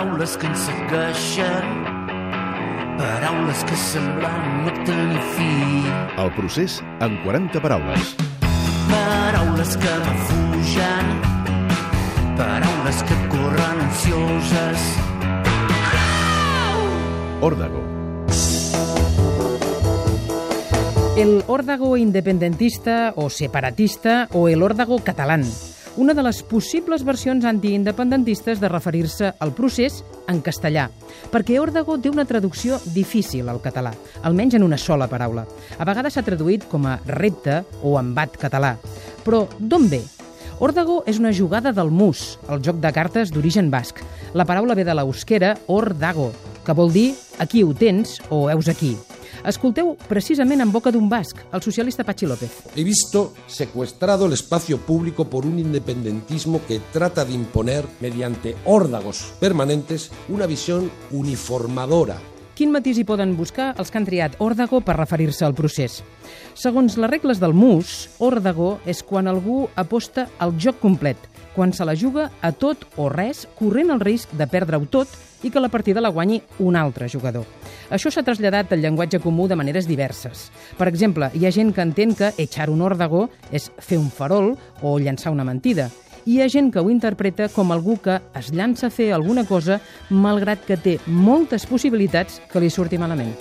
paraules que ens segueixen, paraules que semblen no tenir fi. El procés en 40 paraules. Paraules que m'afugen, paraules que corren ansioses. Òrdago. El órdago independentista o separatista o el órdago catalán. Una de les possibles versions antiindependentistes de referir-se al procés en castellà, perquè órdago té una traducció difícil al català, almenys en una sola paraula. A vegades s'ha traduït com a repte o embat català. Però d'on ve? Órdago és una jugada del mus, el joc de cartes d'origen basc. La paraula ve de l'eusquera ordago, que vol dir aquí ho tens o heus aquí. Escolteu precisament en boca d'un basc, el socialista Pachi. He visto secuestrado el espacio público por un independentismo que trata de imponer, mediante órdagos permanentes, una visión uniformadora Quin matís hi poden buscar els que han triat òrdago per referir-se al procés? Segons les regles del mus, òrdago és quan algú aposta al joc complet, quan se la juga a tot o res, corrent el risc de perdre-ho tot i que la partida la guanyi un altre jugador. Això s'ha traslladat al llenguatge comú de maneres diverses. Per exemple, hi ha gent que entén que echar un òrdago és fer un farol o llançar una mentida, hi ha gent que ho interpreta com algú que es llança a fer alguna cosa malgrat que té moltes possibilitats que li surti malament.